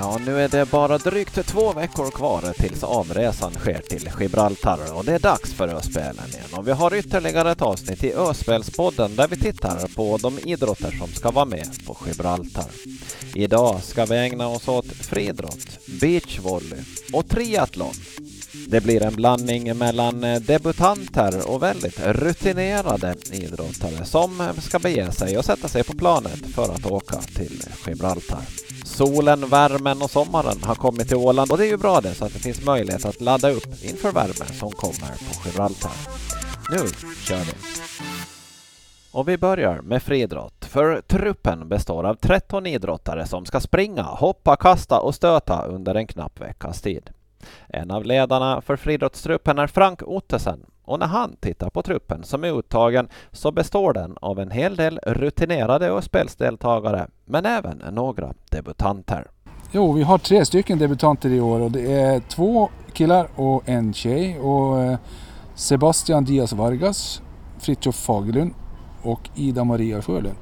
Ja, nu är det bara drygt två veckor kvar tills avresan sker till Gibraltar och det är dags för Öspelen igen. Och vi har ytterligare ett avsnitt i Öspelspodden där vi tittar på de idrotter som ska vara med på Gibraltar. Idag ska vi ägna oss åt friidrott, beachvolley och triathlon. Det blir en blandning mellan debutanter och väldigt rutinerade idrottare som ska bege sig och sätta sig på planet för att åka till Gibraltar. Solen, värmen och sommaren har kommit till Åland och det är ju bra det så att det finns möjlighet att ladda upp inför värmen som kommer på Gibraltar. Nu kör vi! Och vi börjar med friidrott, för truppen består av 13 idrottare som ska springa, hoppa, kasta och stöta under en knapp veckas tid. En av ledarna för friidrottstruppen är Frank Ottesen och när han tittar på truppen som är uttagen så består den av en hel del rutinerade Öspelsdeltagare men även några debutanter. Jo, vi har tre stycken debutanter i år och det är två killar och en tjej. Och eh, Sebastian Diaz Vargas, Fritiof Fagerlund och Ida Maria Sjölund.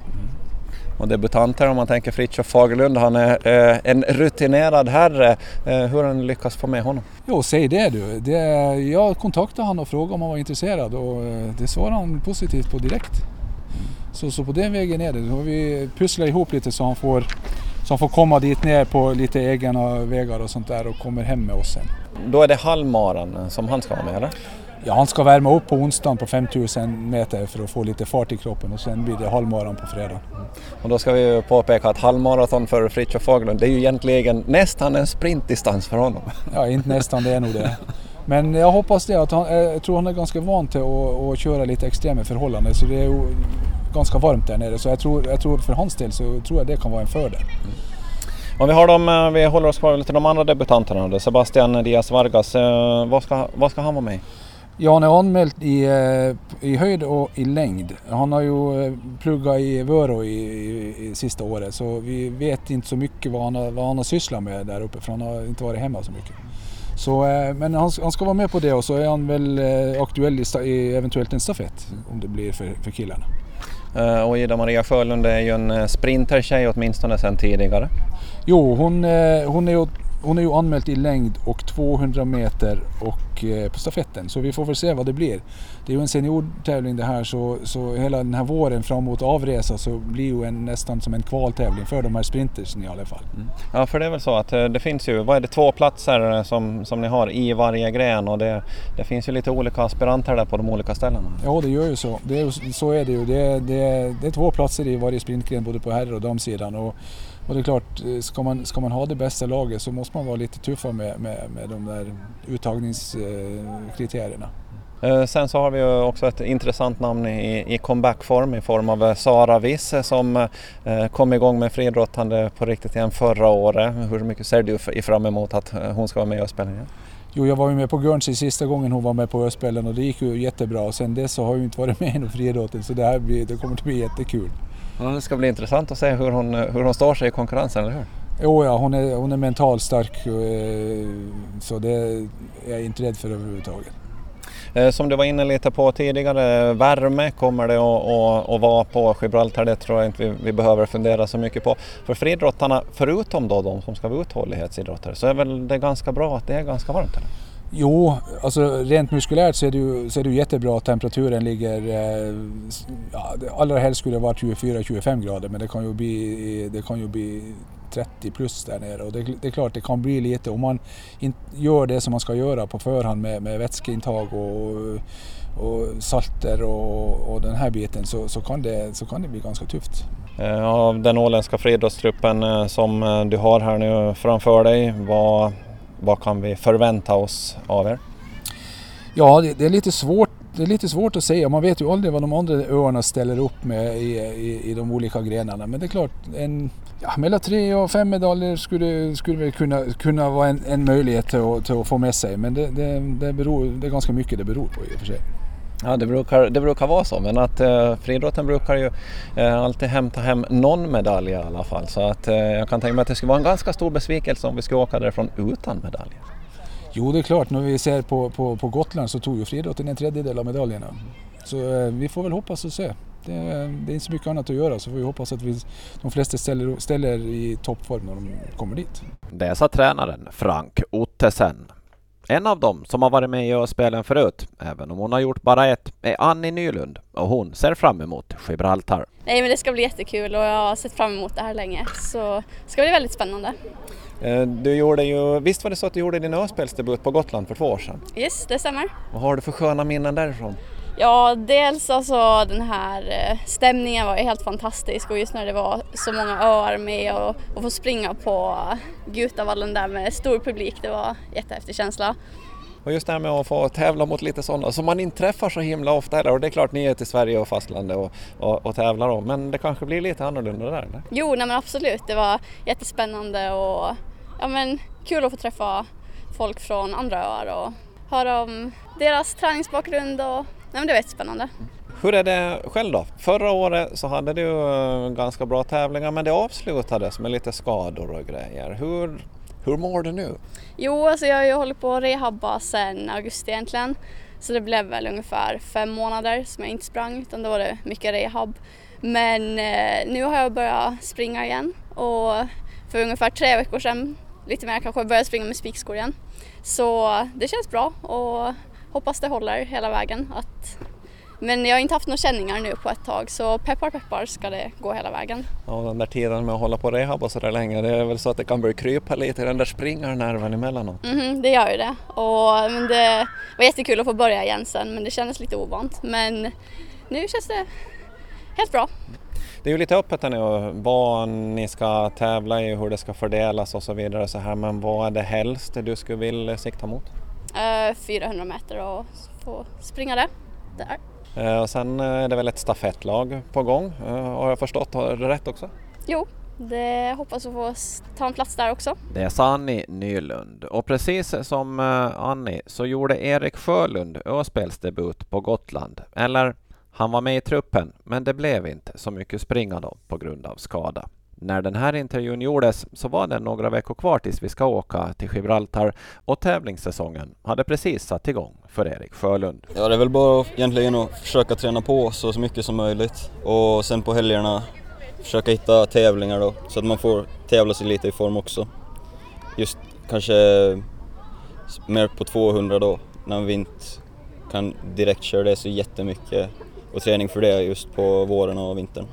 Och debutanter om man tänker Fritiof Fagerlund, han är eh, en rutinerad herre. Eh, hur har ni lyckats få med honom? Jo, säg det du. Det, jag kontaktade honom och frågade om han var intresserad och eh, det svarade han positivt på direkt. Så, så på den vägen är det. Då har vi pusslat ihop lite så han får så han får komma dit ner på lite egna vägar och sånt där och kommer hem med oss sen. Då är det halvmaran som han ska vara med eller? Ja, han ska värma upp på onsdagen på 5000 meter för att få lite fart i kroppen och sen blir det halvmaran på fredag. Och då ska vi ju påpeka att halvmaraton för Fritiof Fagerlund, det är ju egentligen nästan en sprintdistans för honom. Ja, inte nästan, det är nog det. Men jag hoppas det, att han, jag tror han är ganska van till att, att köra lite extrema förhållanden så det är ganska varmt där nere så jag tror, jag tror för hans del så tror jag det kan vara en fördel. Mm. Om vi, har dem, vi håller oss kvar lite de andra debutanterna, Sebastian Diaz Vargas, vad ska, vad ska han vara med Ja, han är anmäld i, i höjd och i längd. Han har ju pluggat i Vörå i, i, i sista året så vi vet inte så mycket vad han, har, vad han har sysslat med där uppe för han har inte varit hemma så mycket. Så, men han, han ska vara med på det och så är han väl aktuell i, i eventuellt en stafett om det blir för, för killarna. Och Ida Maria Sjölund är ju en sprintertjej åtminstone sedan tidigare. Jo, hon, hon är ju hon är ju anmäld i längd och 200 meter och eh, på stafetten så vi får väl se vad det blir. Det är ju en seniortävling det här så, så hela den här våren fram mot avresa så blir ju en, nästan som en kvaltävling för de här sprintersen i alla fall. Mm. Ja för det är väl så att det finns ju, vad är det, två platser som, som ni har i varje gren och det, det finns ju lite olika aspiranter där på de olika ställena. Ja det gör ju så, det är, så är det ju. Det, det, det är två platser i varje sprintgren både på herr och damsidan. Och, och det är klart, ska man, ska man ha det bästa laget så måste man vara lite tuffare med, med, med de där uttagningskriterierna. Sen så har vi ju också ett intressant namn i, i comebackform i form av Sara Wisse som kom igång med friidrottande på riktigt igen förra året. Hur mycket ser du fram emot att hon ska vara med i igen? Jo, jag var ju med på Guernsey sista gången hon var med på Öspelen och det gick ju jättebra. Sen dess så har jag inte varit med inom friidrotten så det här blir, det kommer att bli jättekul. Ja, det ska bli intressant att se hur hon, hur hon står sig i konkurrensen, eller hur? Jo, ja, hon är, hon är mentalt stark så det är jag inte rädd för överhuvudtaget. Som du var inne lite på tidigare, värme kommer det att, att, att vara på Gibraltar, det tror jag inte vi, vi behöver fundera så mycket på. För friidrottarna, förutom då de som ska vara uthållighetsidrottare, så är väl det ganska bra att det är ganska varmt? Eller? Jo, alltså rent muskulärt så är det ju, så är det ju jättebra att temperaturen ligger... Eh, ja, allra helst skulle det vara 24-25 grader men det kan ju bli, det kan ju bli 30 plus där nere och det, det, är klart det kan bli lite om man inte gör det som man ska göra på förhand med, med vätskeintag och, och salter och, och den här biten så, så, kan det, så kan det bli ganska tufft. Eh, Av den åländska friidrottstruppen eh, som eh, du har här nu framför dig, vad vad kan vi förvänta oss av er? Ja, det, det, är lite svårt, det är lite svårt att säga. Man vet ju aldrig vad de andra öarna ställer upp med i, i, i de olika grenarna. Men det är klart, en, ja, mellan tre och fem medaljer skulle, skulle väl kunna, kunna vara en, en möjlighet till att, till att få med sig. Men det, det, det, beror, det är ganska mycket det beror på i och för sig. Ja, det brukar, det brukar vara så, men att eh, friidrotten brukar ju eh, alltid hämta hem någon medalj i alla fall. Så att eh, jag kan tänka mig att det skulle vara en ganska stor besvikelse om vi skulle åka därifrån utan medaljer. Jo, det är klart. När vi ser på, på, på Gotland så tog ju friidrotten en tredjedel av medaljerna. Så eh, vi får väl hoppas och se. Det, det är inte så mycket annat att göra så får vi hoppas att vi, de flesta ställer, ställer i toppform när de kommer dit. Det sa tränaren Frank Ottesen. En av dem som har varit med i Öspelen förut, även om hon har gjort bara ett, är Annie Nylund och hon ser fram emot Gibraltar. Nej men det ska bli jättekul och jag har sett fram emot det här länge så det ska bli väldigt spännande. Eh, du gjorde ju, visst var det så att du gjorde din öspelsdebut på Gotland för två år sedan? Yes, det stämmer. Vad har du för sköna minnen därifrån? Ja, dels alltså den här eh, stämningen var ju helt fantastisk och just när det var så många öar med och, och få springa på Gutavallen där med stor publik, det var jättehäftig känsla. Och just det här med att få tävla mot lite sådana som man inte träffar så himla ofta heller. Och det är klart ni är till Sverige och fastlandet och, och, och tävlar om. Men det kanske blir lite annorlunda där eller? Jo, nej men absolut. Det var jättespännande och ja, men, kul att få träffa folk från andra öar och höra om deras träningsbakgrund och men det var jättespännande. Hur är det själv då? Förra året så hade du eh, ganska bra tävlingar men det avslutades med lite skador och grejer. Hur, hur mår du nu? Jo, alltså jag har ju hållit på att rehabba sedan augusti egentligen. Så det blev väl ungefär fem månader som jag inte sprang utan då var det mycket rehab. Men eh, nu har jag börjat springa igen och för ungefär tre veckor sedan, lite mer kanske, började jag springa med spikskor igen. Så det känns bra och hoppas det håller hela vägen. Att men jag har inte haft några känningar nu på ett tag så peppar peppar ska det gå hela vägen. Ja, den där tiden med att hålla på rehab och sådär länge, det är väl så att det kan börja krypa lite den där springarnerven emellanåt? Mm, det gör ju det. Och, men det var jättekul att få börja igen sen men det kändes lite ovant. Men nu känns det helt bra. Det är ju lite öppet här nu vad ni ska tävla i, hur det ska fördelas och så vidare så här. Men vad är det helst du skulle vilja sikta mot? Uh, 400 meter och få springa det där. Uh, och sen är det väl ett stafettlag på gång, har jag förstått. Har du rätt också? Jo, det hoppas att få ta en plats där också. Det sa Annie Nylund och precis som Annie så gjorde Erik Sjölund Öspelsdebut på Gotland. Eller han var med i truppen, men det blev inte så mycket springa då på grund av skada. När den här intervjun gjordes så var det några veckor kvar tills vi ska åka till Gibraltar och tävlingssäsongen hade precis satt igång för Erik Sjölund. Ja, det är väl bara egentligen att försöka träna på så, så mycket som möjligt och sen på helgerna försöka hitta tävlingar då så att man får tävla sig lite i form också. Just kanske mer på 200 då när vi inte kan direkt köra det så jättemycket och träning för det just på våren och vintern.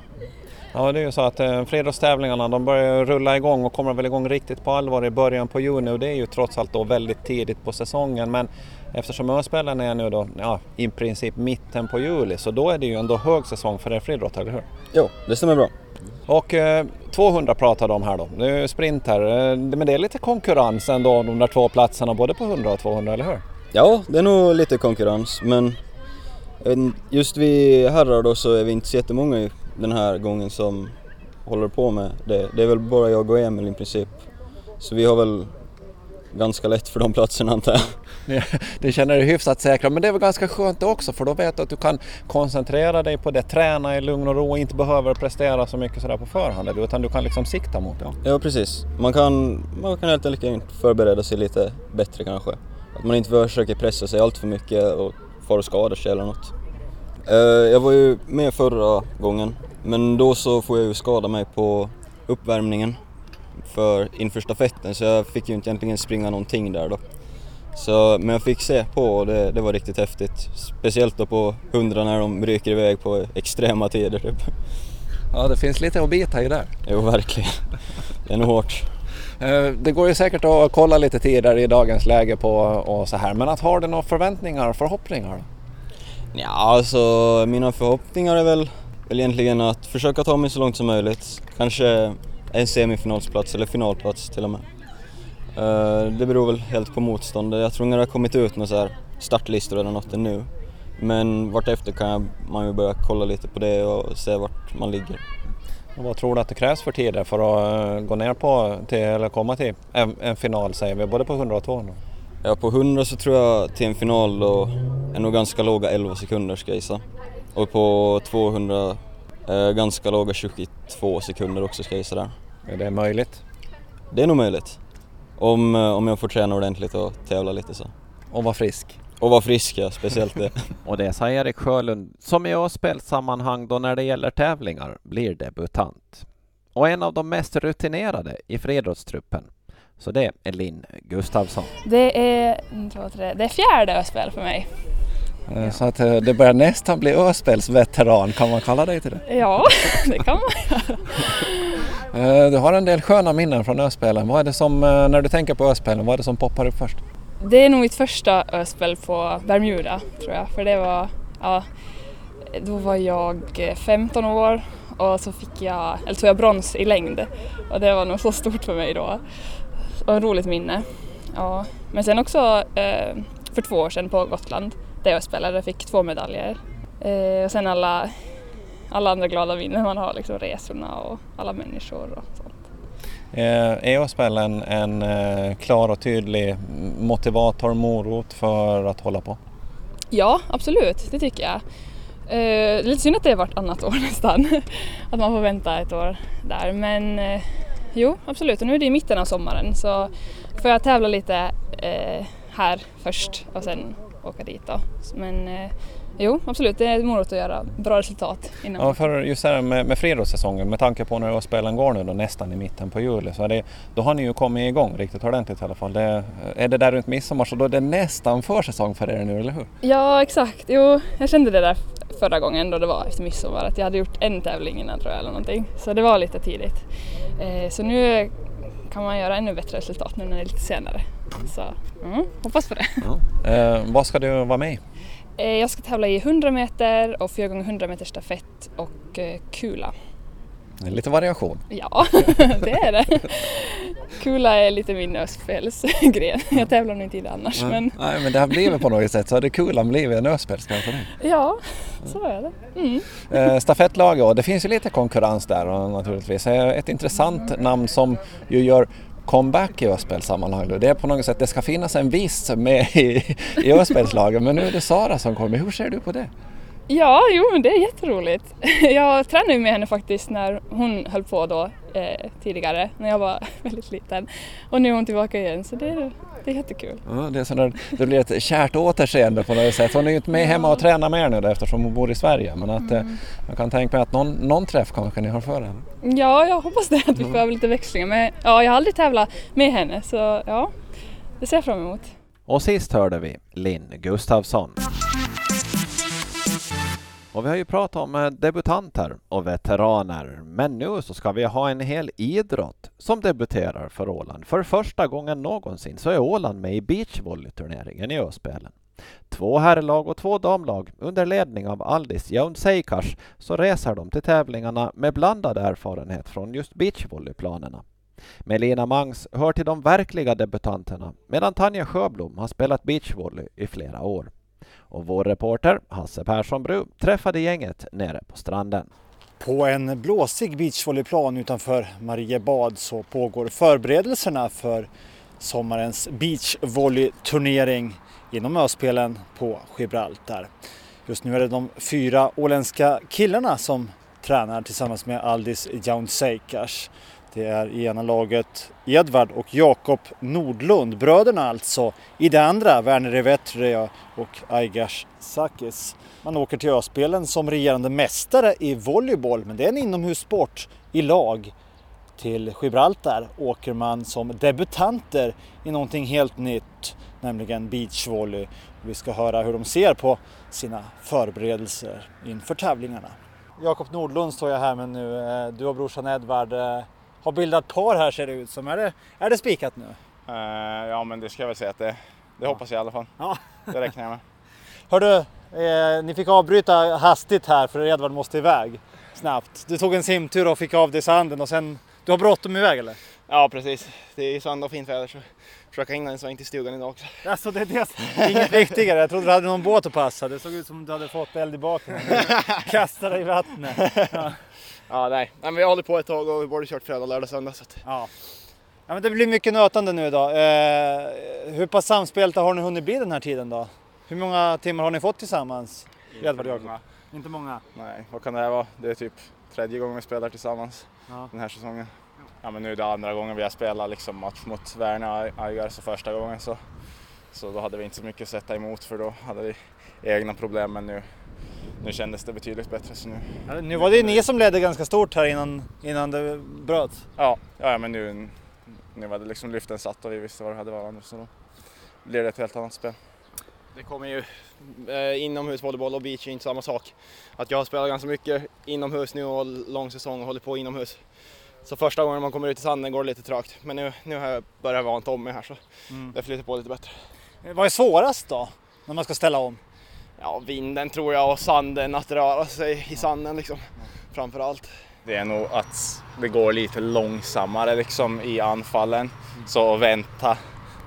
Ja, det är ju så att eh, friidrottstävlingarna de börjar rulla igång och kommer väl igång riktigt på allvar i början på juni och det är ju trots allt då väldigt tidigt på säsongen. Men eftersom Öspelen är nu då ja, i princip mitten på juli så då är det ju ändå högsäsong för er friidrott, eller hur? Jo, det stämmer bra. Och eh, 200 pratar de här då, är sprint här, eh, men det är lite konkurrens ändå de där två platserna både på 100 och 200, eller hur? Ja, det är nog lite konkurrens men just vi herrar då så är vi inte så jättemånga den här gången som håller på med det. Det är väl bara jag och Emil i princip. Så vi har väl ganska lätt för de platserna antar jag. Du känner dig hyfsat säkra, men det är väl ganska skönt också för då vet du att du kan koncentrera dig på det, träna i lugn och ro och inte behöver prestera så mycket sådär på förhand utan du kan liksom sikta mot det. Ja precis, man kan, man kan helt enkelt förbereda sig lite bättre kanske. Att man inte försöker pressa sig allt för mycket och får skada sig eller något. Eh, jag var ju med förra gången, men då så får jag ju skada mig på uppvärmningen för inför stafetten så jag fick ju inte egentligen springa någonting där då. Så, men jag fick se på och det, det var riktigt häftigt. Speciellt då på 100 när de ryker iväg på extrema tider typ. Ja, det finns lite att bita i där. Jo, verkligen. Det är nog hårt. Eh, det går ju säkert att kolla lite tider i dagens läge på och så här, men att har du några förväntningar och förhoppningar? Ja, alltså mina förhoppningar är väl, väl egentligen att försöka ta mig så långt som möjligt. Kanske en semifinalsplats eller finalplats till och med. Uh, det beror väl helt på motståndet. Jag tror inte det har kommit ut några så startlistor eller något ännu. Men vartefter kan man ju börja kolla lite på det och se vart man ligger. Och vad tror du att det krävs för tider för att uh, gå ner på till, eller komma till en, en final säger vi, både på 100 och 200? Ja, på 100 så tror jag till en final då är nog ganska låga 11 sekunder ska jag gissa. Och på 200 eh, ganska låga 22 sekunder också ska jag gissa där. Är det möjligt? Det är nog möjligt. Om, eh, om jag får träna ordentligt och tävla lite så. Och vara frisk? Och vara friska, speciellt det. Och det sa Erik Sjölund, som i Öspelssammanhang då när det gäller tävlingar blir debutant. Och en av de mest rutinerade i friidrottstruppen. Så det är Linn Gustafsson. Det är, två, tre, det är fjärde Öspel för mig. Eh, Så att eh, det börjar nästan bli Öspelsveteran, kan man kalla dig till det? Ja, det kan man göra. Eh, Du har en del sköna minnen från Öspelen. Vad är det som, när du tänker på Öspelen, vad är det som poppar upp först? Det är nog mitt första Öspel på Bermuda tror jag. För det var, ja, då var jag 15 år och så fick jag, eller tog jag brons i längd. Och det var nog så stort för mig då. Och ett roligt minne. Ja. Men sen också eh, för två år sedan på Gotland där jag spelade fick två medaljer. Eh, och sen alla, alla andra glada minnen man har, liksom resorna och alla människor och sånt. Eh, Är Öspelen en eh, klar och tydlig motivator, morot för att hålla på? Ja, absolut, det tycker jag. Eh, lite synd att det är vartannat år nästan, att man får vänta ett år där. Men eh, jo, absolut. Och nu är det i mitten av sommaren så får jag tävla lite eh, här först och sen åka dit då. Men eh, jo, absolut, det är morot att göra bra resultat innan. Ja, för just här med, med friidrottssäsongen, med tanke på när Öspelen går nu då nästan i mitten på juli, så det, då har ni ju kommit igång riktigt ordentligt i alla fall. Det, är det där runt midsommar så då är det nästan försäsong för er nu, eller hur? Ja, exakt. Jo, jag kände det där förra gången då det var efter midsommar att jag hade gjort en tävling innan tror jag eller någonting. Så det var lite tidigt. Eh, så nu kan man göra ännu bättre resultat nu när det är lite senare. Så mm, hoppas på det. Eh, vad ska du vara med i? Eh, jag ska tävla i 100 meter och 4 x 100 meter stafett och eh, kula. Det är Lite variation. Ja, det är det. Kula är lite min öspelsgren. Jag tävlar nog inte i det annars men Nej, men det har blivit på något sätt så har det kulan blivit en Öspelsgren för dig. ja, så är det. Mm. Eh, stafettlag, ja, det finns ju lite konkurrens där naturligtvis. Eh, Ett intressant namn som ju gör comeback i Öspelssammanhang då, det är på något sätt, det ska finnas en viss med i, i Öspelslagen. men nu är det Sara som kommer. Hur ser du på det? Ja, jo men det är jätteroligt. Jag tränade ju med henne faktiskt när hon höll på då eh, tidigare, när jag var väldigt liten. Och nu är hon tillbaka igen så det är, det är jättekul. Ja, det, är sådär, det blir ett kärt återseende på något sätt. Hon är ju inte med hemma och tränar med er nu då, eftersom hon bor i Sverige men att eh, jag kan tänka mig att någon, någon träff kanske ni har för henne. Ja, jag hoppas det att vi får öva lite växlingar. Men ja, jag har aldrig tävlat med henne så ja, det ser jag fram emot. Och sist hörde vi Linn Gustafsson. Och vi har ju pratat om eh, debutanter och veteraner, men nu så ska vi ha en hel idrott som debuterar för Åland. För första gången någonsin så är Åland med i beachvolleyturneringen i Öspelen. Två herrlag och två damlag under ledning av Aldis Jaunseikars så reser de till tävlingarna med blandad erfarenhet från just beachvolleyplanerna. Melina Mangs hör till de verkliga debutanterna medan Tanja Sjöblom har spelat beachvolley i flera år. Och vår reporter Hasse Persson Bru träffade gänget nere på stranden. På en blåsig beachvolleyplan utanför Mariebad så pågår förberedelserna för sommarens beachvolleyturnering inom Öspelen på Gibraltar. Just nu är det de fyra åländska killarna som tränar tillsammans med Aldis Jaunseikars. Det är i ena laget Edvard och Jakob Nordlund, bröderna alltså. I det andra Werner Evetria och Aigars Sakis. Man åker till Öspelen som regerande mästare i volleyboll, men det är en inomhussport i lag. Till Gibraltar åker man som debutanter i någonting helt nytt, nämligen beachvolley. Vi ska höra hur de ser på sina förberedelser inför tävlingarna. Jakob Nordlund står jag här med nu. Eh, du och brorsan Edvard eh, har bildat par här ser det ut som. Är det, är det spikat nu? Eh, ja men det ska jag väl säga att det, det hoppas jag i alla fall. Ja. Det räknar jag med. Hördu, eh, ni fick avbryta hastigt här för Edvard måste iväg snabbt. Du tog en simtur och fick av dig sanden och sen, du har bråttom iväg eller? Ja precis, det är sand och fint väder så försöka hinna en sväng till stugan idag också. Alltså det är det, inget viktigare. Jag trodde du hade någon båt att passa. Det såg ut som du hade fått eld i baken. Kasta dig i vattnet. Ja. Ja nej, nej men vi har hållit på ett tag och vi både kört fredag, lördag, söndag. Så att, Ja. ja men det blir mycket nötande nu idag. Eh, hur pass samspelta har ni hunnit bli den här tiden då? Hur många timmar har ni fått tillsammans? Edvard och Jakob? många. Inte många? Nej, vad kan det här vara? Det är typ tredje gången vi spelar tillsammans Ja. den här säsongen. Ja men nu är det andra gången vi har spelat liksom match mot Werner och Aigar så första gången så, Så då hade vi inte så mycket att sätta emot för då hade vi egna problem men nu, nu kändes det betydligt bättre. Så nu, Ja, Nu var det ju ni som ledde ganska stort här innan, innan det bröt. ja, ja, men nu, nu var det liksom lyften satt och vi visste vad vi hade varandra så då blir det ett helt annat spel. Det kommer ju eh, inomhusvolleyboll och beach är inte samma sak. Att jag har spelat ganska mycket inomhus nu och lång säsong och håller på inomhus. Så första gången man kommer ut i sanden går det lite trögt. Men nu, nu har jag börjat vant om mig här så det flyter på lite bättre. Vad är svårast då? När man ska ställa om? Ja, vinden tror jag och sanden, att röra sig i sanden liksom. Framför allt. Det är nog att det går lite långsammare liksom i anfallen. Så vänta,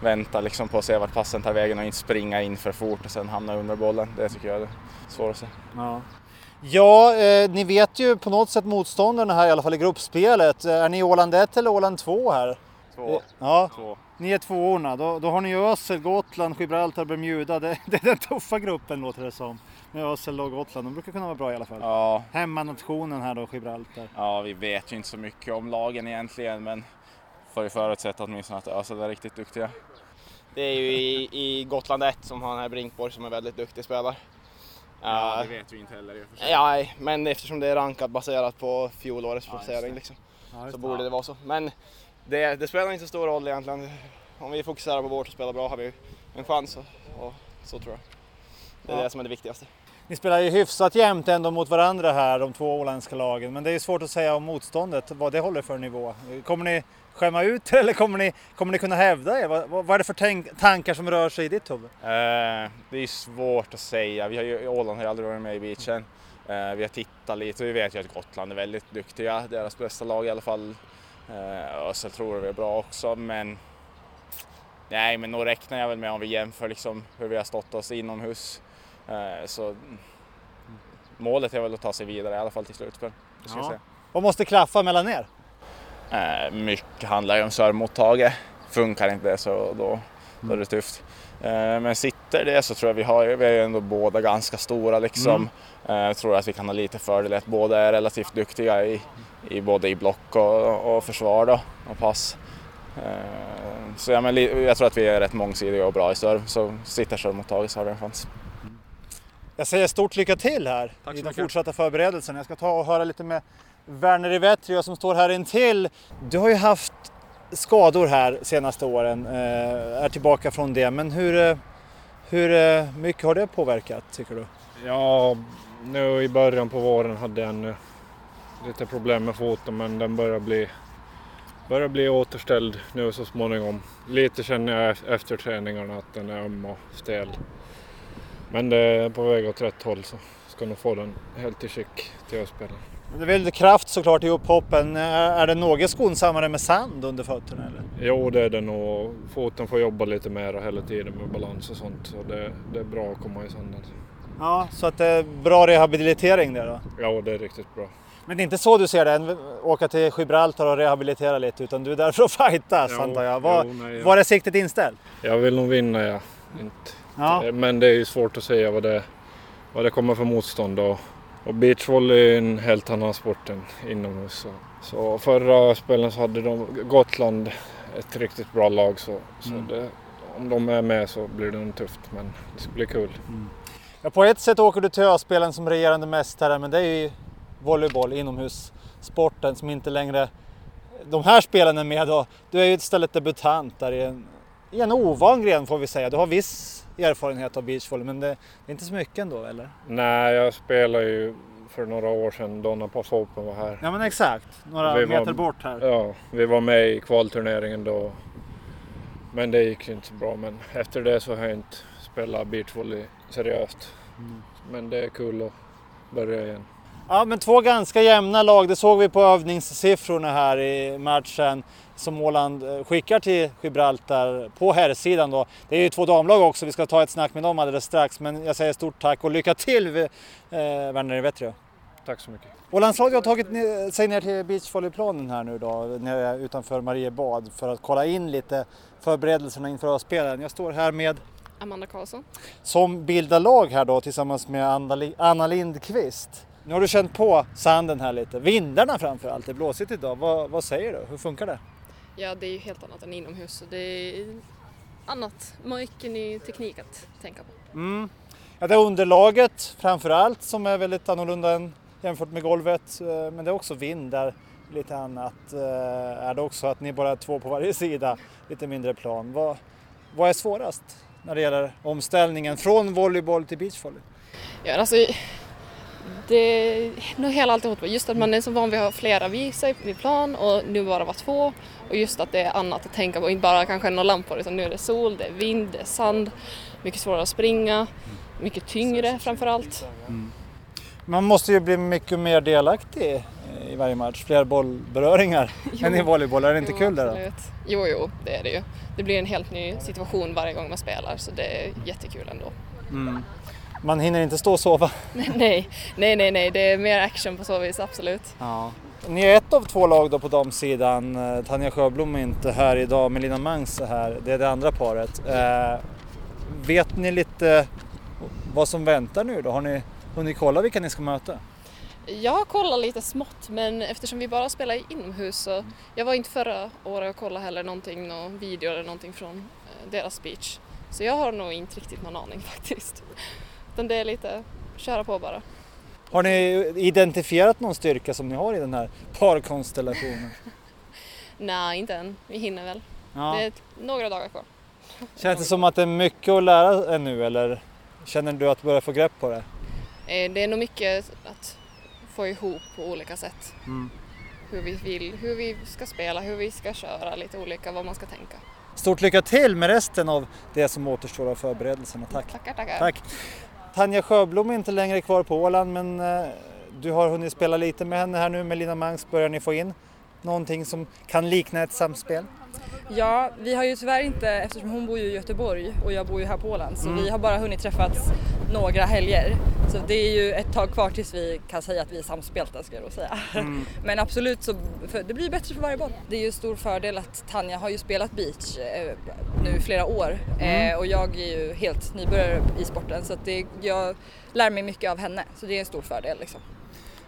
vänta liksom på att se vart passen tar vägen och inte springa in för fort och sen hamna under bollen. Det tycker jag är det svåraste. Ja, ja eh, ni vet ju på något sätt motståndarna här i alla fall i gruppspelet. Eh, Är ni Åland 1 eller Åland 2 här? Två. Ja, Två. Ni är tvåorna. Då, då har ni ju Ösel, Gotland, Gibraltar, Bermuda. Det, det är den tuffa gruppen låter det som. Med Ösel och Gotland. De brukar kunna vara bra i alla fall. Ja, Hemmanationen här då, Gibraltar. ja, vi vet ju inte så mycket om lagen egentligen men får ju förutsätta åtminstone att Ösel är riktigt duktiga. Det är ju i, i Gotland 1 som har den här Brinkborg som är väldigt duktig spelare. Ja, det vet vi inte heller i och för sig. Ja, men eftersom det är rankat baserat på fjolårets placering liksom, så borde det vara så. Men det, det spelar inte så stor roll egentligen. Om vi fokuserar på vårt och spelar bra har vi en chans och, och så tror jag. Det är Ja. det som är det viktigaste. Ni spelar ju hyfsat jämnt ändå mot varandra här, de två åländska lagen. Men det är svårt att säga om motståndet, vad det håller för nivå. Kommer ni skämma ut er eller kommer ni, kommer ni kunna hävda er? Vad, vad vad är det för tankar som rör sig i ditt huvud? Eh, det är svårt att säga. Vi har ju, Åland har ju aldrig varit med i beachen. Eh, vi har tittat lite och vi vet ju att Gotland är väldigt duktiga. Deras bästa lag i alla fall. Eh, Ösel tror jag vi är bra också men nej, men nog räknar jag väl med om vi jämför liksom hur vi har stått oss inomhus. Eh, så mm, målet är väl att ta sig vidare i alla fall till slutspel. Ja. Vad måste klaffa mellan er? Eh, mycket handlar ju om servemottagare. Funkar inte det så då, då är det tufft. Men sitter det så tror jag vi har, vi är ju ändå båda ganska stora liksom. Eh, jag tror att vi kan ha lite fördel att båda är relativt duktiga i, i både i block och, och försvar då, och pass. Eh, så ja, men, jag tror att vi är rätt mångsidiga och bra i serve. Så sitter servemottagare så har vi en chans. Jag säger stort lycka till här i de mycket. fortsatta förberedelserna. Jag ska ta och höra lite med Werner Ivetrio som står här intill. Du har ju haft skador här senaste åren, eh, är tillbaka från det. Men hur, eh, hur mycket har det påverkat tycker du? Ja, nu i början på våren hade jag en, lite problem med foten men den börjar bli, börjar bli återställd nu så småningom. Lite känner jag ef- efter träningarna att den är öm och stel. Men det är på väg åt rätt håll så ska nog få den helt i skick till spelen. Det är väl kraft såklart i upphoppen. Är det något skonsammare med sand under fötterna? Eller? Jo, det är det nog. Foten får jobba lite mer hela tiden med balans och sånt så det, det är bra att komma i sanden. Ja, så att det är bra rehabilitering där då? Ja, det är riktigt bra. Men det är inte så du ser det, åka till Gibraltar och rehabilitera lite, utan du är där för att fightas Jo, antar jag. Var, jo, nej, ja. var är siktet inställt? Jag vill nog vinna, ja. Inte. Ja. Men det är ju svårt att säga vad det, vad det kommer för motstånd. Och, och beachvolley är en helt annan sport än inomhus. Så, så förra spelen så hade de Gotland ett riktigt bra lag. Så, så Mm. det, om de är med så blir det nog tufft. Men det ska bli kul. Ja, på ett sätt åker du till Öspelen som regerande mästare, men det är ju volleyboll, inomhussporten som inte längre de här spelen är med då. Du är ju istället debutant där i en, i en ovan gren får vi säga. Du har viss erfarenhet av beachvolley, men det, det är inte så mycket ändå eller? Nej, jag spelade ju för några år sedan då när Pass Open var här. Ja men exakt, några Vi var- meter bort här. Ja, vi var med i kvalturneringen då. Men det gick inte så bra. Men efter det så har jag inte spelat beachvolley seriöst. Men det är kul att börja igen. Ja, men två ganska jämna lag. Det såg vi på övningssiffrorna här i matchen som Åland eh, skickar till Gibraltar på herrsidan då. Det är ju två damlag också. Vi ska ta ett snack med dem alldeles strax. Men jag säger stort tack och lycka till eh, Werner Vetrio. Tack så mycket. Ålandslaget har tagit sig ner till beachvolleyplanen här nu då, nere utanför Mariebad för att kolla in lite förberedelserna inför spelen. Jag står här med Amanda Karlsson. som bildar lag här då tillsammans med Anna Lindqvist. Nu har du känt på sanden här lite, vindarna framför allt, det är blåsigt idag. Vad, vad säger du? Hur funkar det? Ja, det är ju helt annat än inomhus. Det är annat, mycket ny teknik att tänka på. Mm. Ja, det är underlaget framför allt som är väldigt annorlunda än jämfört med golvet. Eh, Men det är också vind där, lite annat. Eh, Är det också att ni bara är två på varje sida, lite mindre plan. Vad, vad är svårast när det gäller omställningen från volleyboll till beachvolley? Ja, alltså, det är nog hela alltihop. Just att man är så van vid att ha flera vid sig vid plan och nu bara vara två. Och just att det är annat att tänka på, inte bara kanske några lampor utan nu är det sol, det är vind, det är sand, mycket svårare att springa, mycket tyngre framför allt. Man måste ju bli mycket mer delaktig i varje match, fler bollberöringar än i volleyboll. Är det inte Jo, kul det då? absolut. Jo, jo, det är det ju. Det blir en helt ny situation varje gång man spelar så det är jättekul ändå. Mm. Man hinner inte stå och sova. nej, nej, nej, nej, det är mer action på så vis, absolut. Ja. Ni är ett av två lag då på damsidan. Eh, Tanja Sjöblom är inte här idag, Melina Mangs är här. Det är det andra paret. Eh, vet ni lite vad som väntar nu då? Har ni hunnit kolla vilka ni ska möta? Jag har kollat lite smått men eftersom vi bara spelar inomhus så jag var inte förra året och kollade heller någonting, någon video eller någonting från eh, deras speech. Så jag har nog inte riktigt någon aning faktiskt. Utan det är lite köra på bara. Har ni identifierat någon styrka som ni har i den här parkonstellationen? Nej, inte än. Vi hinner väl. Ja. Det är några dagar kvar. Känns det som att det är mycket att lära ännu eller känner du att du börjar få grepp på det? Eh, Det är nog mycket att få ihop på olika sätt. Mm. Hur vi vill, hur vi ska spela, hur vi ska köra, lite olika vad man ska tänka. Stort lycka till med resten av det som återstår av förberedelserna. Tack! Tackar, tackar. Tack! Tanja Sjöblom är inte längre kvar på Åland men eh, du har hunnit spela lite med henne här nu. Med Lina Mangs börjar ni få in någonting som kan likna ett samspel? Ja, vi har ju tyvärr inte, eftersom hon bor ju i Göteborg och jag bor ju här på Åland, så Mm. vi har bara hunnit träffats några helger. Så det är ju ett tag kvar tills vi kan säga att vi är samspelta ska jag då säga. Mm. Men absolut så det blir bättre för varje boll. Det är ju stor fördel att Tanja har ju spelat beach eh, nu i flera år Mm. eh, och jag är ju helt nybörjare i sporten så att det, jag lär mig mycket av henne så det är en stor fördel liksom.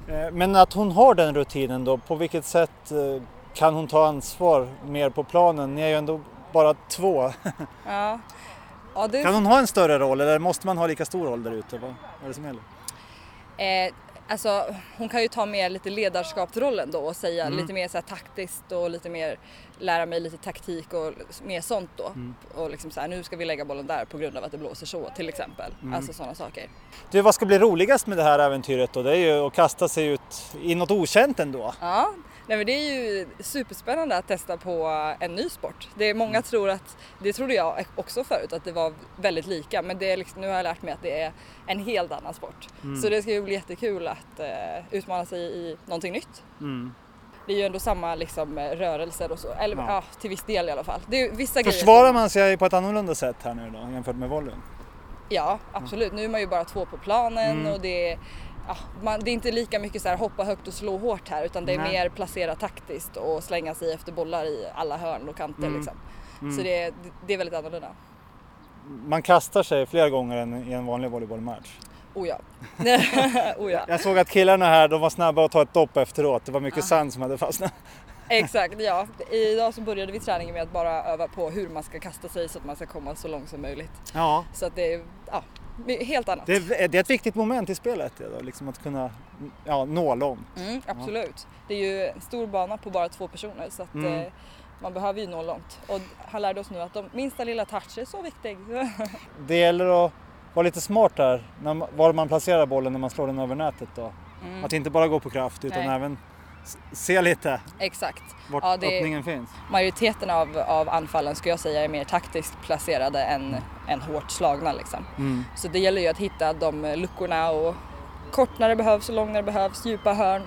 Eh, Men att hon har den rutinen då, på vilket sätt eh, kan hon ta ansvar mer på planen? Ni är ju ändå bara två. Ja. Ja, det... Kan hon ha en större roll eller måste man ha lika stor roll där ute? Vad är det som gäller? Eh, alltså, hon kan ju ta mer lite ledarskapsrollen då och säga Mm. lite mer så här taktiskt och lite mer lära mig lite taktik och mer sånt då. Mm. Och liksom så här, nu ska vi lägga bollen där på grund av att det blåser så till exempel. Mm. Alltså sådana saker. Du, vad ska bli roligast med det här äventyret då? Det är ju att kasta sig ut i något okänt ändå. Ja, nej men det är ju superspännande att testa på en ny sport. Det är många tror att, det trodde jag också förut, att det var väldigt lika men det är liksom, nu har jag lärt mig att det är en helt annan sport. Mm. Så det ska ju bli jättekul att eh, utmana sig i någonting nytt. Mm. Det är ju ändå samma liksom, eh, rörelser och så, eller ja. Ja. till viss del i alla fall. Det är, vissa grejer Försvarar som- man sig på ett annorlunda sätt här nu då jämfört med volleyn? Ja, absolut. Nu är man ju bara två på planen Mm. och det är, ja, man, det är inte lika mycket så här hoppa högt och slå hårt här utan det är Nej. mer placera taktiskt och slänga sig efter bollar i alla hörn och kanter Mm. liksom. Mm. Så det, det är väldigt annorlunda. Man kastar sig fler gånger än i en vanlig volleybollmatch. Oh ja. oh ja. Jag såg att killarna här de var snabba att ta ett dopp efteråt. Det var mycket Ah. sand som hade fastnat. Exakt, ja. Idag så började vi träningen med att bara öva på hur man ska kasta sig så att man ska komma så långt som möjligt. Ja. Så att det är ja, helt annat. Det är, det är ett viktigt moment i spelet, då, liksom att kunna ja, nå långt. Mm, absolut. Det är ju en stor bana på bara två personer så att Mm. eh, man behöver ju nå långt. Och han lärde oss nu att de minsta lilla touch är så viktig. Det gäller att vara lite smart där, när, var man placerar bollen när man slår den över nätet. Då. Mm. Att inte bara gå på kraft utan Nej. även se lite Exakt. vart Ja, öppningen finns. Majoriteten av, av anfallen skulle jag säga är mer taktiskt placerade än, än hårt slagna liksom. Mm. Så det gäller ju att hitta de luckorna och kort när det behövs och lång när det behövs, djupa hörn.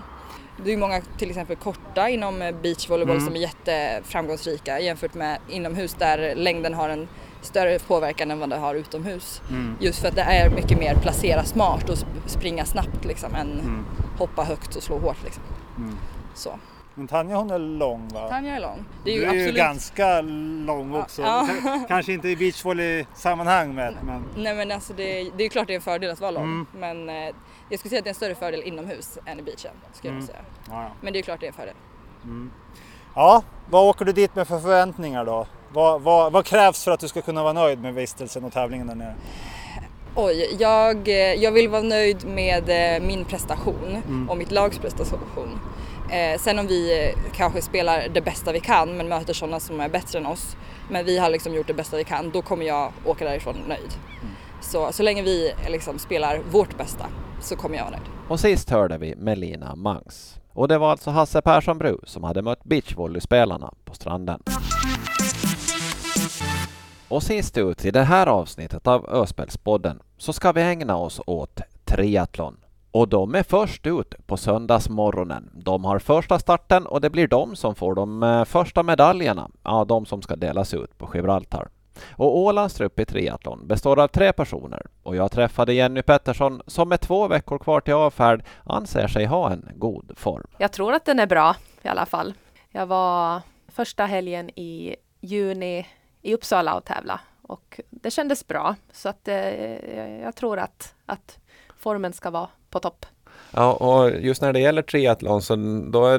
Det är många till exempel korta inom beachvolleyboll Mm. som är jätteframgångsrika jämfört med inomhus där längden har en större påverkan än vad det har utomhus. Mm. Just för att det är mycket mer placera smart och sp- springa snabbt liksom än Mm. hoppa högt och slå hårt liksom. Mm. Så. Men Tanja hon är lång va? Tanja är lång. Det är ju du är ju absolut... ganska lång också. Ja. Kanske inte i beachvolley-sammanhang men, Nej men alltså det, det är ju klart det är en fördel att vara lång Mm. men eh, jag skulle säga att det är en större fördel inomhus än i beachen. Skulle jag Mm. säga. ja, ja. Men det är ju klart det är en fördel. Mm. ja, vad åker du dit med för förväntningar då? Vad, vad, vad krävs för att du ska kunna vara nöjd med vistelsen och tävlingen där nere? Oj, jag, eh, jag vill vara nöjd med eh, min prestation Mm. och mitt lags prestation. Eh, sen om vi eh, kanske spelar det bästa vi kan men möter sådana som är bättre än oss, men vi har liksom gjort det bästa vi kan, då kommer jag åka därifrån nöjd. Så, så länge vi liksom spelar vårt bästa så kommer jag vara nöjd. Och sist hörde vi Melina Mangs. Och det var alltså Hasse Persson Bru som hade mött beachvolleyspelarna på stranden. Och sist ut i det här avsnittet av Öspelspodden så ska vi ägna oss åt triathlon. Och de är först ut på söndagsmorgonen. De har första starten och det blir de som får de eh, första medaljerna. Ja, de som ska delas ut på Gibraltar. Och Ålands trupp i triathlon består av tre personer och jag träffade Jenny Pettersson som med två veckor kvar till avfärd anser sig ha en god form. Jag tror att den är bra i alla fall. Jag var första helgen i juni i Uppsala och tävla och det kändes bra så att eh, jag tror att, att formen ska vara på topp. Ja, och just när det gäller triathlon så då är,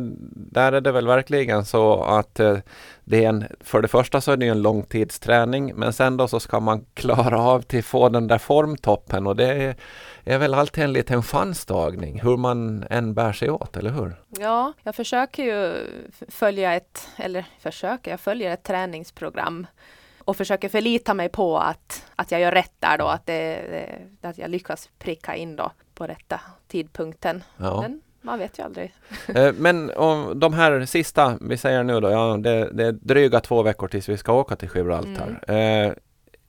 där är det väl verkligen så att eh, det är en, för det första så är det ju en långtidsträning men sen då så ska man klara av till få den där formtoppen och det är, är väl alltid en liten chanstagning hur man än bär sig åt, eller hur? Ja, jag försöker ju följa ett, eller försöker, jag följer ett träningsprogram och försöker förlita mig på att, att jag gör rätt där då, att, det, att jag lyckas pricka in då på rätta tidpunkten. Ja. Men man vet ju aldrig. Eh, Men om de här sista, vi säger nu då, ja, det, det är dryga två veckor tills vi ska åka till Gibraltar. Eh,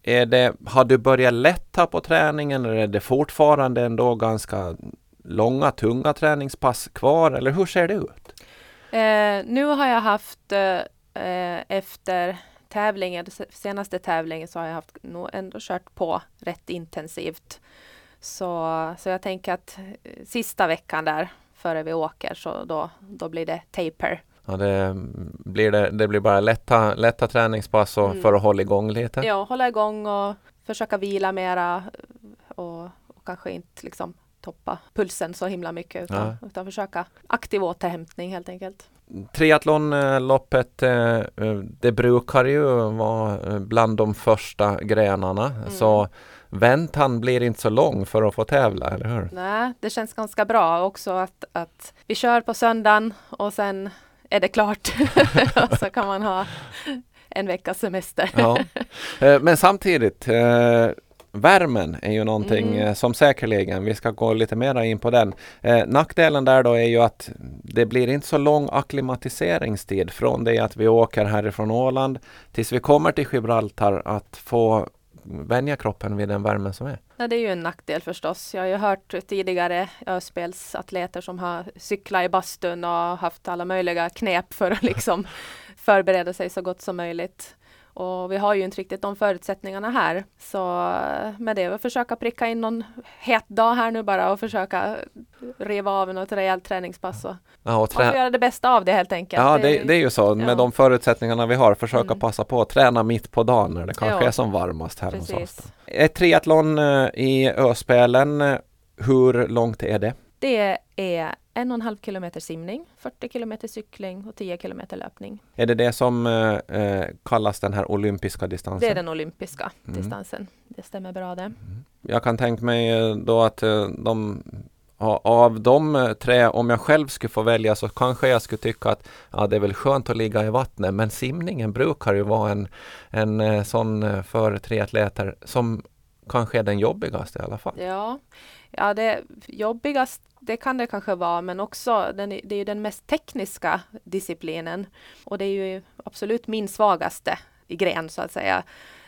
är det, har du börjat lätta på träningen eller är det fortfarande ändå ganska långa, tunga träningspass kvar eller hur ser det ut? Eh, nu har jag haft eh, efter tävlingen, se- senaste tävlingen så har jag haft nog ändå kört på rätt intensivt. Så, så jag tänker att eh, sista veckan där före vi åker så då, då blir det taper. Ja, det, blir det, det blir bara lätta, lätta träningspass och Mm. för att hålla igång lite? Ja, hålla igång och försöka vila mera och, och kanske inte liksom toppa pulsen så himla mycket utan, utan försöka aktiv återhämtning helt enkelt. Triathlonloppet, eh, eh, det brukar ju vara eh, bland de första grenarna. Så väntan blir inte så lång för att få tävla, eller hur? Nej, det känns ganska bra också att, att vi kör på söndagen och sen är det klart. och så kan man ha en veckas semester. Ja. Men samtidigt, värmen är ju någonting Mm. eh, som säkerligen, vi ska gå lite mera in på den. Eh, nackdelen där då är ju att det blir inte så lång akklimatiseringstid från det att vi åker härifrån Åland tills vi kommer till Gibraltar att få vänja kroppen vid den värmen som är. Ja, det är ju en nackdel förstås. Jag har ju hört tidigare öspelsatleter som har cyklat i bastun och haft alla möjliga knep för att liksom förbereda sig så gott som möjligt. Och vi har ju inte riktigt de förutsättningarna här. Så eh, med det, att försöka pricka in någon het dag här nu bara och försöka riva av något rejält träningspass. Och Ja, och trä- göra det bästa av det helt enkelt. Ja, det, det är ju så. Med ja. de förutsättningarna vi har, försöka Mm. passa på att träna mitt på dagen när det kanske Ja. är som varmast här hos oss. Precis. Ett triathlon eh, i Öspelen, eh, hur långt är det? Det är en och en halv kilometer simning, 40 kilometer cykling och 10 kilometer löpning. Är det det som eh, eh, kallas den här olympiska distansen? Det är den olympiska Mm. distansen. Det stämmer bra det. Jag kan tänka mig eh, då att eh, de av de tre, om jag själv skulle få välja så kanske jag skulle tycka att ja, det är väl skönt att ligga i vattnet men simningen brukar ju vara en, en sån för triatleter som kanske är den jobbigaste i alla fall. Ja, ja det jobbigast det kan det kanske vara men också den, det är ju den mest tekniska disciplinen och det är ju absolut min svagaste i gren så att säga.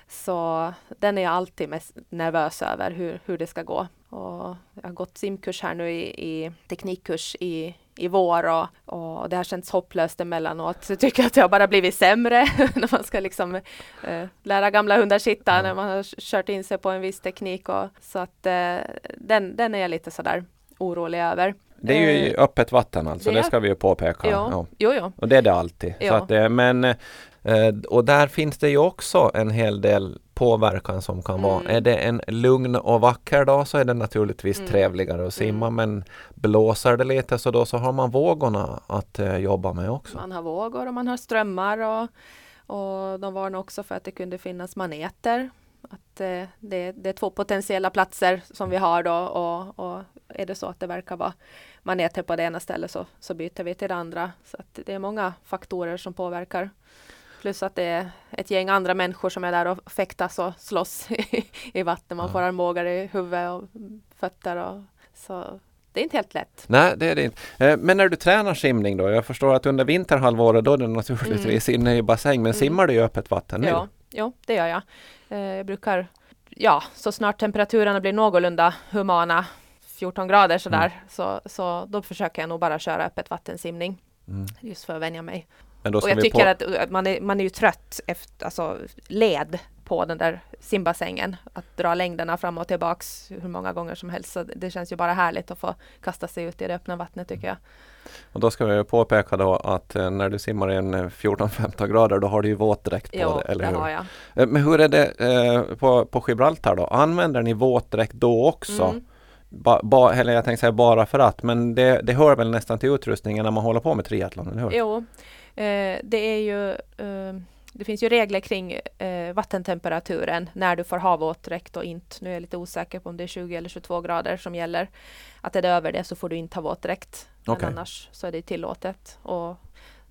Så den är jag alltid mest nervös över hur, hur det ska gå. Och jag har gått simkurs här nu i, i teknikkurs i, i vår och, och det har känts hopplöst emellanåt. Så jag tycker att har bara blivit sämre när man ska liksom eh, lära gamla hundar sitta när man har kört in sig på en viss teknik. Och, så att eh, den, den är jag lite sådär orolig över. Det är ju Eh, öppet vatten alltså, det, det- ska vi ju påpeka. Ja, jo, jo. Och det är det alltid. Så Ja. att det, men, eh, och där finns det ju också en hel del påverkan som kan vara. Mm. Är det en lugn och vacker dag så är det naturligtvis Mm. trevligare att simma men blåser det lite så då så har man vågorna att eh, jobba med också. Man har vågor och man har strömmar och, Och de varnade också för att det kunde finnas maneter. Att eh, det, det, är två potentiella platser som vi har då och, och, är det så att det verkar vara maneter på det ena stället så, så byter vi till det andra. Så det är många faktorer som påverkar. Plus att det är ett gäng andra människor som är där och fäktas och slåss i vattnet. Man får armbågar i huvudet och fötter. Och, så det är inte helt lätt. Nej, det är det inte. Eh, men när du tränar simning då? Jag förstår att under vinterhalvåret då är det naturligtvis mm. inne i bassäng. Men mm. simmar du i öppet vatten nu? Ja, ja det gör jag. Eh, jag brukar, ja, så snart temperaturerna blir någorlunda humana, 14 grader sådär, mm. så, så då försöker jag nog bara köra öppet vattensimning. Mm. Just för att vänja mig och jag tycker på... att man är, man är ju trött efter alltså, led på den där simbassängen. Att dra längderna fram och tillbaks hur många gånger som helst. Så det känns ju bara härligt att få kasta sig ut i det öppna vattnet tycker jag. Och då ska vi påpeka då att eh, när du simmar i en 14-15 eh, grader då har du ju våtdräkt på jo, dig, eller det hur? har jag. Eh, men hur är det eh, på, på Gibraltar då? Använder ni våtdräkt då också? Mm. Ba, ba, eller jag tänkte säga bara för att, men det, det hör väl nästan till utrustningen när man håller på med triathlon, eller hur? Jo, det är ju eh, det finns ju regler kring eh, vattentemperaturen när du får ha våtdräkt och inte. Nu är jag lite osäker på om det är 20 eller 22 grader som gäller. Att är det över det så får du inte ha våtdräkt. Okay. Men annars så är det tillåtet. Och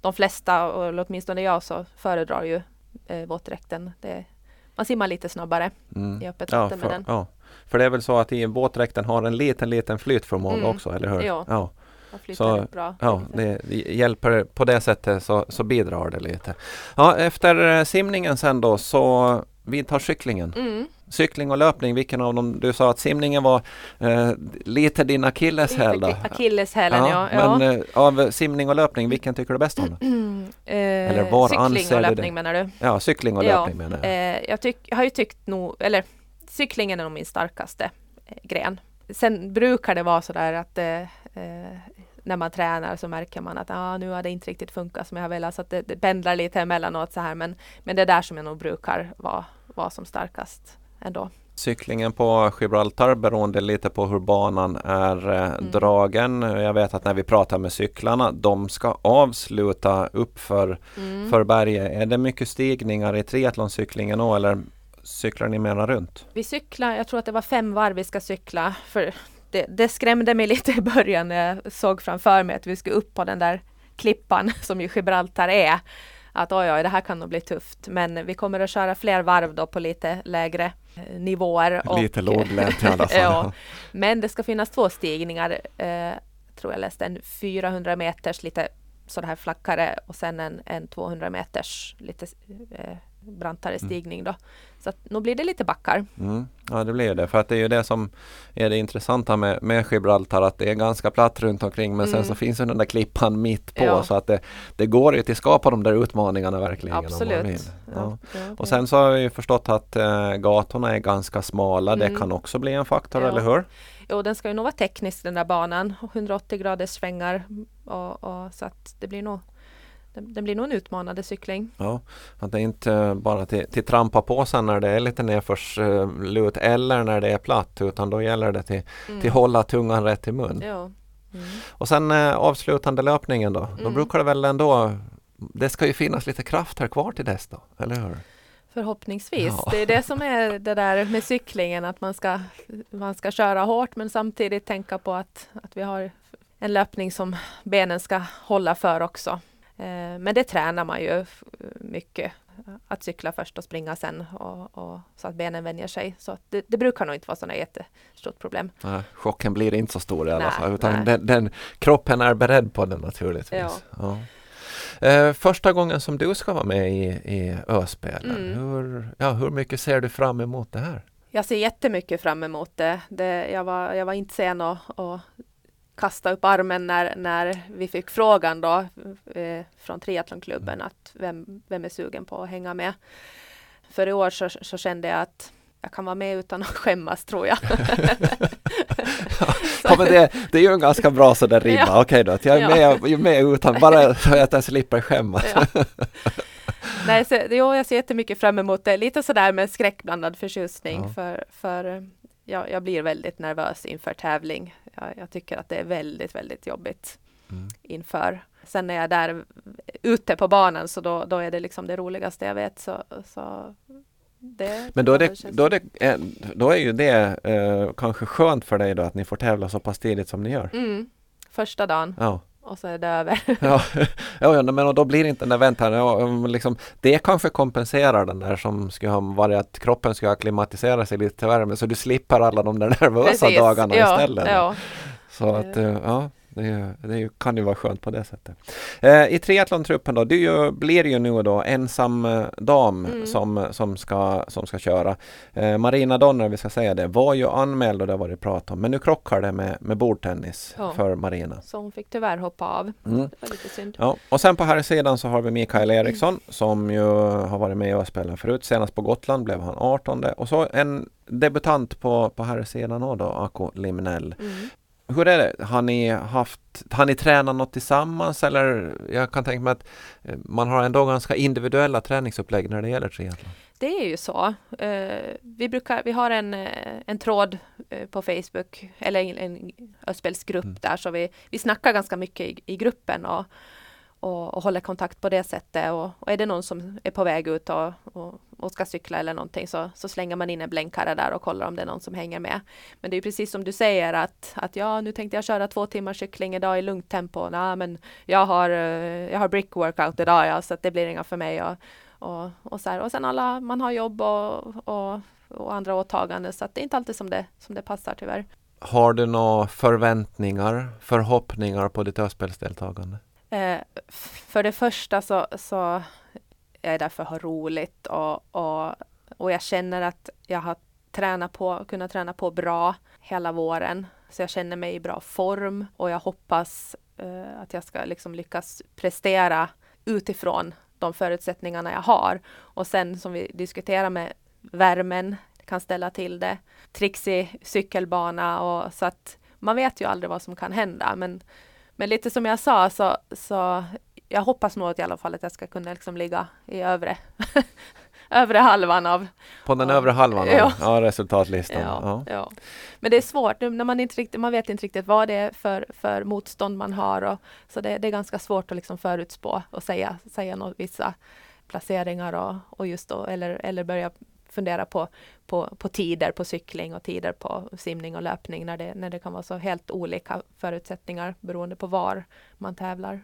de flesta, och åtminstone jag, så föredrar ju eh, våtdräkten. Det, man simmar lite snabbare mm. i öppet vatten ja, med den. Ja. För det är väl så att i våtdräkten har en liten, liten flytförmåga mm. också, eller hur? Ja. ja så, bra. Ja, det, hjälper på det sättet så, så bidrar det lite. Ja, efter eh, simningen sen då så vidtar cyklingen. Mm. Cykling och löpning, vilken av dem? Du sa att simningen var eh, lite din akilleshäl. Akilleshälen, ja. ja. Men eh, av simning och löpning, vilken tycker du bäst om? Mm. Eller var cykling och löpning menar du? Ja, cykling och ja, löpning menar jag. Eh, jag, tyck, jag har ju tyckt nog, eller cyklingen är nog min starkaste eh, gren. Sen brukar det vara sådär att eh, när man tränar så märker man att ah, nu har det inte riktigt funkat som jag har velat. Så att det, det pendlar lite emellanåt så här. Men, men det är där som jag nog brukar vara, vara som starkast ändå. Cyklingen på Gibraltar beroende lite på hur banan är eh, mm. dragen. Jag vet att när vi pratar med cyklarna, de ska avsluta uppför mm. för berget. Är det mycket stigningar i triathloncyklingen då eller cyklar ni mera runt? Vi cyklar, jag tror att det var fem varv vi ska cykla. För det, det, skrämde mig lite i början när jag såg framför mig att vi skulle upp på den där klippan som ju Gibraltar är. Att oj, oj, det här kan nog bli tufft. Men vi kommer att köra fler varv då på lite lägre eh, nivåer. Och, lite låglänt i alla fall. ja, men det ska finnas två stigningar. Eh, tror jag läste en 400 meters lite så här flackare och sen en, en 200 meters lite eh, brantare mm. stigning då. Så att nu blir det lite backar. Mm. Ja det blir det för att det är ju det som är det intressanta med, med Gibraltar att det är ganska platt runt omkring men mm. sen så finns ju den där klippan mitt på ja. så att det, det går ju till skapa de där utmaningarna verkligen. Absolut. Ja. Ja, och sen så har vi förstått att äh, gatorna är ganska smala. Mm. Det kan också bli en faktor, eller hur? Jo, den ska ju nog vara teknisk den där banan. 180 graders svängar och, och så att det blir nog det, blir nog en utmanande cykling. Ja, att det är inte bara till, till trampa på sen när det är lite nedförslut eller när det är platt utan då gäller det till, mm. till hålla tungan rätt i mun. Ja. Mm. Och sen eh, avslutande löpningen då, då mm. brukar det väl ändå det ska ju finnas lite kraft här kvar till dess då, eller hur? Förhoppningsvis. Ja. Det är det som är det där med cyklingen, att man ska, man ska köra hårt men samtidigt tänka på att, att vi har en löpning som benen ska hålla för också. Eh, men det tränar man ju mycket. Att cykla först och springa sen och, och så att benen vänjer sig. Så det, det, brukar nog inte vara sådana jättestort problem. Nej, chocken blir inte så stor i alla nej, fall. Utan den, den, kroppen är beredd på det naturligtvis. Ja. ja. Eh, första gången som du ska vara med i, i Öspelen, mm. hur, ja, hur mycket ser du fram emot det här? Jag ser jättemycket fram emot det. det jag, var, jag var inte sen och kasta upp armen när, när vi fick frågan då eh, från triathlonklubben att vem, vem är sugen på att hänga med. För i år så, så kände jag att jag kan vara med utan att skämmas tror jag. ja, men det, det är ju en ganska bra sådär rimma. Ja. Okej då, att jag är, med, jag är med utan bara så att jag slipper skämmas. Ja. Nej, så, jo, jag ser jättemycket fram emot det. Lite sådär med skräckblandad förtjusning ja. för, för jag, jag blir väldigt nervös inför tävling. Jag, jag, tycker att det är väldigt, väldigt jobbigt mm. inför. Sen när jag är där ute på banan så då, då är det liksom det roligaste jag vet. Så, så det, Men då är, det då, är det, eh, då är ju det eh, kanske skönt för dig då att ni får tävla så pass tidigt som ni gör. Mm, första dagen Ja. Och så är det över. Ja, ja, men då blir det inte den där väntan. Ja, liksom, det kanske kompenserar den där som skulle ha varit att kroppen ska acklimatisera sig lite till värme så du slipper alla de där nervösa Precis. dagarna Ja, istället. ja. Så att, eh, ja, det, det kan ju vara skönt på det sättet. Eh, I triathlontruppen då, du ju, blir ju nu då ensam eh, dam Mm. som, som, ska, som ska köra. Eh, Marina Donner, vi ska säga det, var ju anmäld och det har varit prat om, men nu krockar det med, med bordtennis Ja. för Marina. Så hon fick tyvärr hoppa av. Mm. Det var lite synd. Ja, och sen på här sidan så har vi Mikael Eriksson som ju har varit med och spelat förut. Senast på Gotland blev han 18 och så en debutant på, på här sidan då, Ako Limnell. Mm. Hur är det? Har ni haft, har ni tränat något tillsammans eller jag kan tänka mig att eh, man har ändå ganska individuella träningsupplägg när det gäller triathlon. Det är ju så. Eh, vi, brukar, vi har en, eh, en tråd på Facebook, eller en, en Östspelsgrupp Mm. där, så vi, vi snackar ganska mycket i, i gruppen och, och, och håller kontakt på det sättet. Och, och är det någon som är på väg ut och, och, och ska cykla eller någonting så, så slänger man in en blänkare där och kollar om det är någon som hänger med. Men det är precis som du säger att, att ja, nu tänkte jag köra två timmars cykling idag i lugnt tempo. Nej, men jag har, eh, jag har brick workout idag, ja, så att det blir inga för mig. Och, och, och, så här. och sen alla, man har jobb och, och, och andra åtaganden så att det är inte alltid som det, som det passar tyvärr. Har du några förväntningar, förhoppningar på ditt Öspelsdeltagande? Eh, för det första så, så är jag där för att ha roligt och, och, och jag känner att jag har tränat på, kunnat träna på bra hela våren. Så jag känner mig i bra form och jag hoppas eh, att jag ska liksom lyckas prestera utifrån de förutsättningarna jag har. Och sen som vi diskuterar med värmen, kan ställa till det. Trixig cykelbana och så att man vet ju aldrig vad som kan hända. Men, men lite som jag sa så, så jag hoppas nog att i alla fall att jag ska kunna liksom ligga i övre, övre halvan av På den Ja. övre halvan av Ja. ja, resultatlistan? Ja, Ja. ja. Men det är svårt nu när man inte riktigt, man vet inte riktigt vad det är för, för motstånd man har. Och, så det, det är ganska svårt att liksom förutspå och säga, säga något, vissa placeringar och, och just då, eller, eller börja fundera på, på, på tider på cykling och tider på simning och löpning när det, när det kan vara så helt olika förutsättningar beroende på var man tävlar.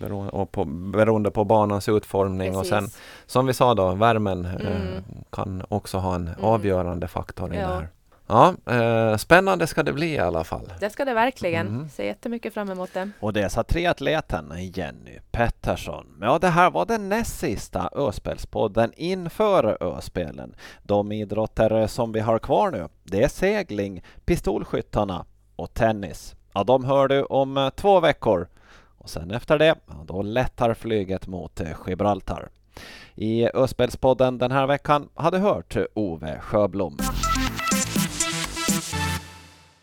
Beroende, och på, beroende på banans utformning och sen Precis. som vi sa då, värmen eh, Mm. kan också ha en Mm. avgörande faktor i Ja. det här. Ja, eh, spännande ska det bli i alla fall. Det ska det verkligen. Mm. Ser jättemycket fram emot det. Och det sa triatleten Jenny Pettersson. Ja, det här var den näst sista Öspelspodden inför Öspelen. De idrotter som vi har kvar nu, det är segling, pistolskyttarna och tennis. Ja, de hör du om eh, två veckor. Och sen efter det, ja, då lättar flyget mot eh, Gibraltar. I Öspelspodden den här veckan hade hört Ove Sjöblom.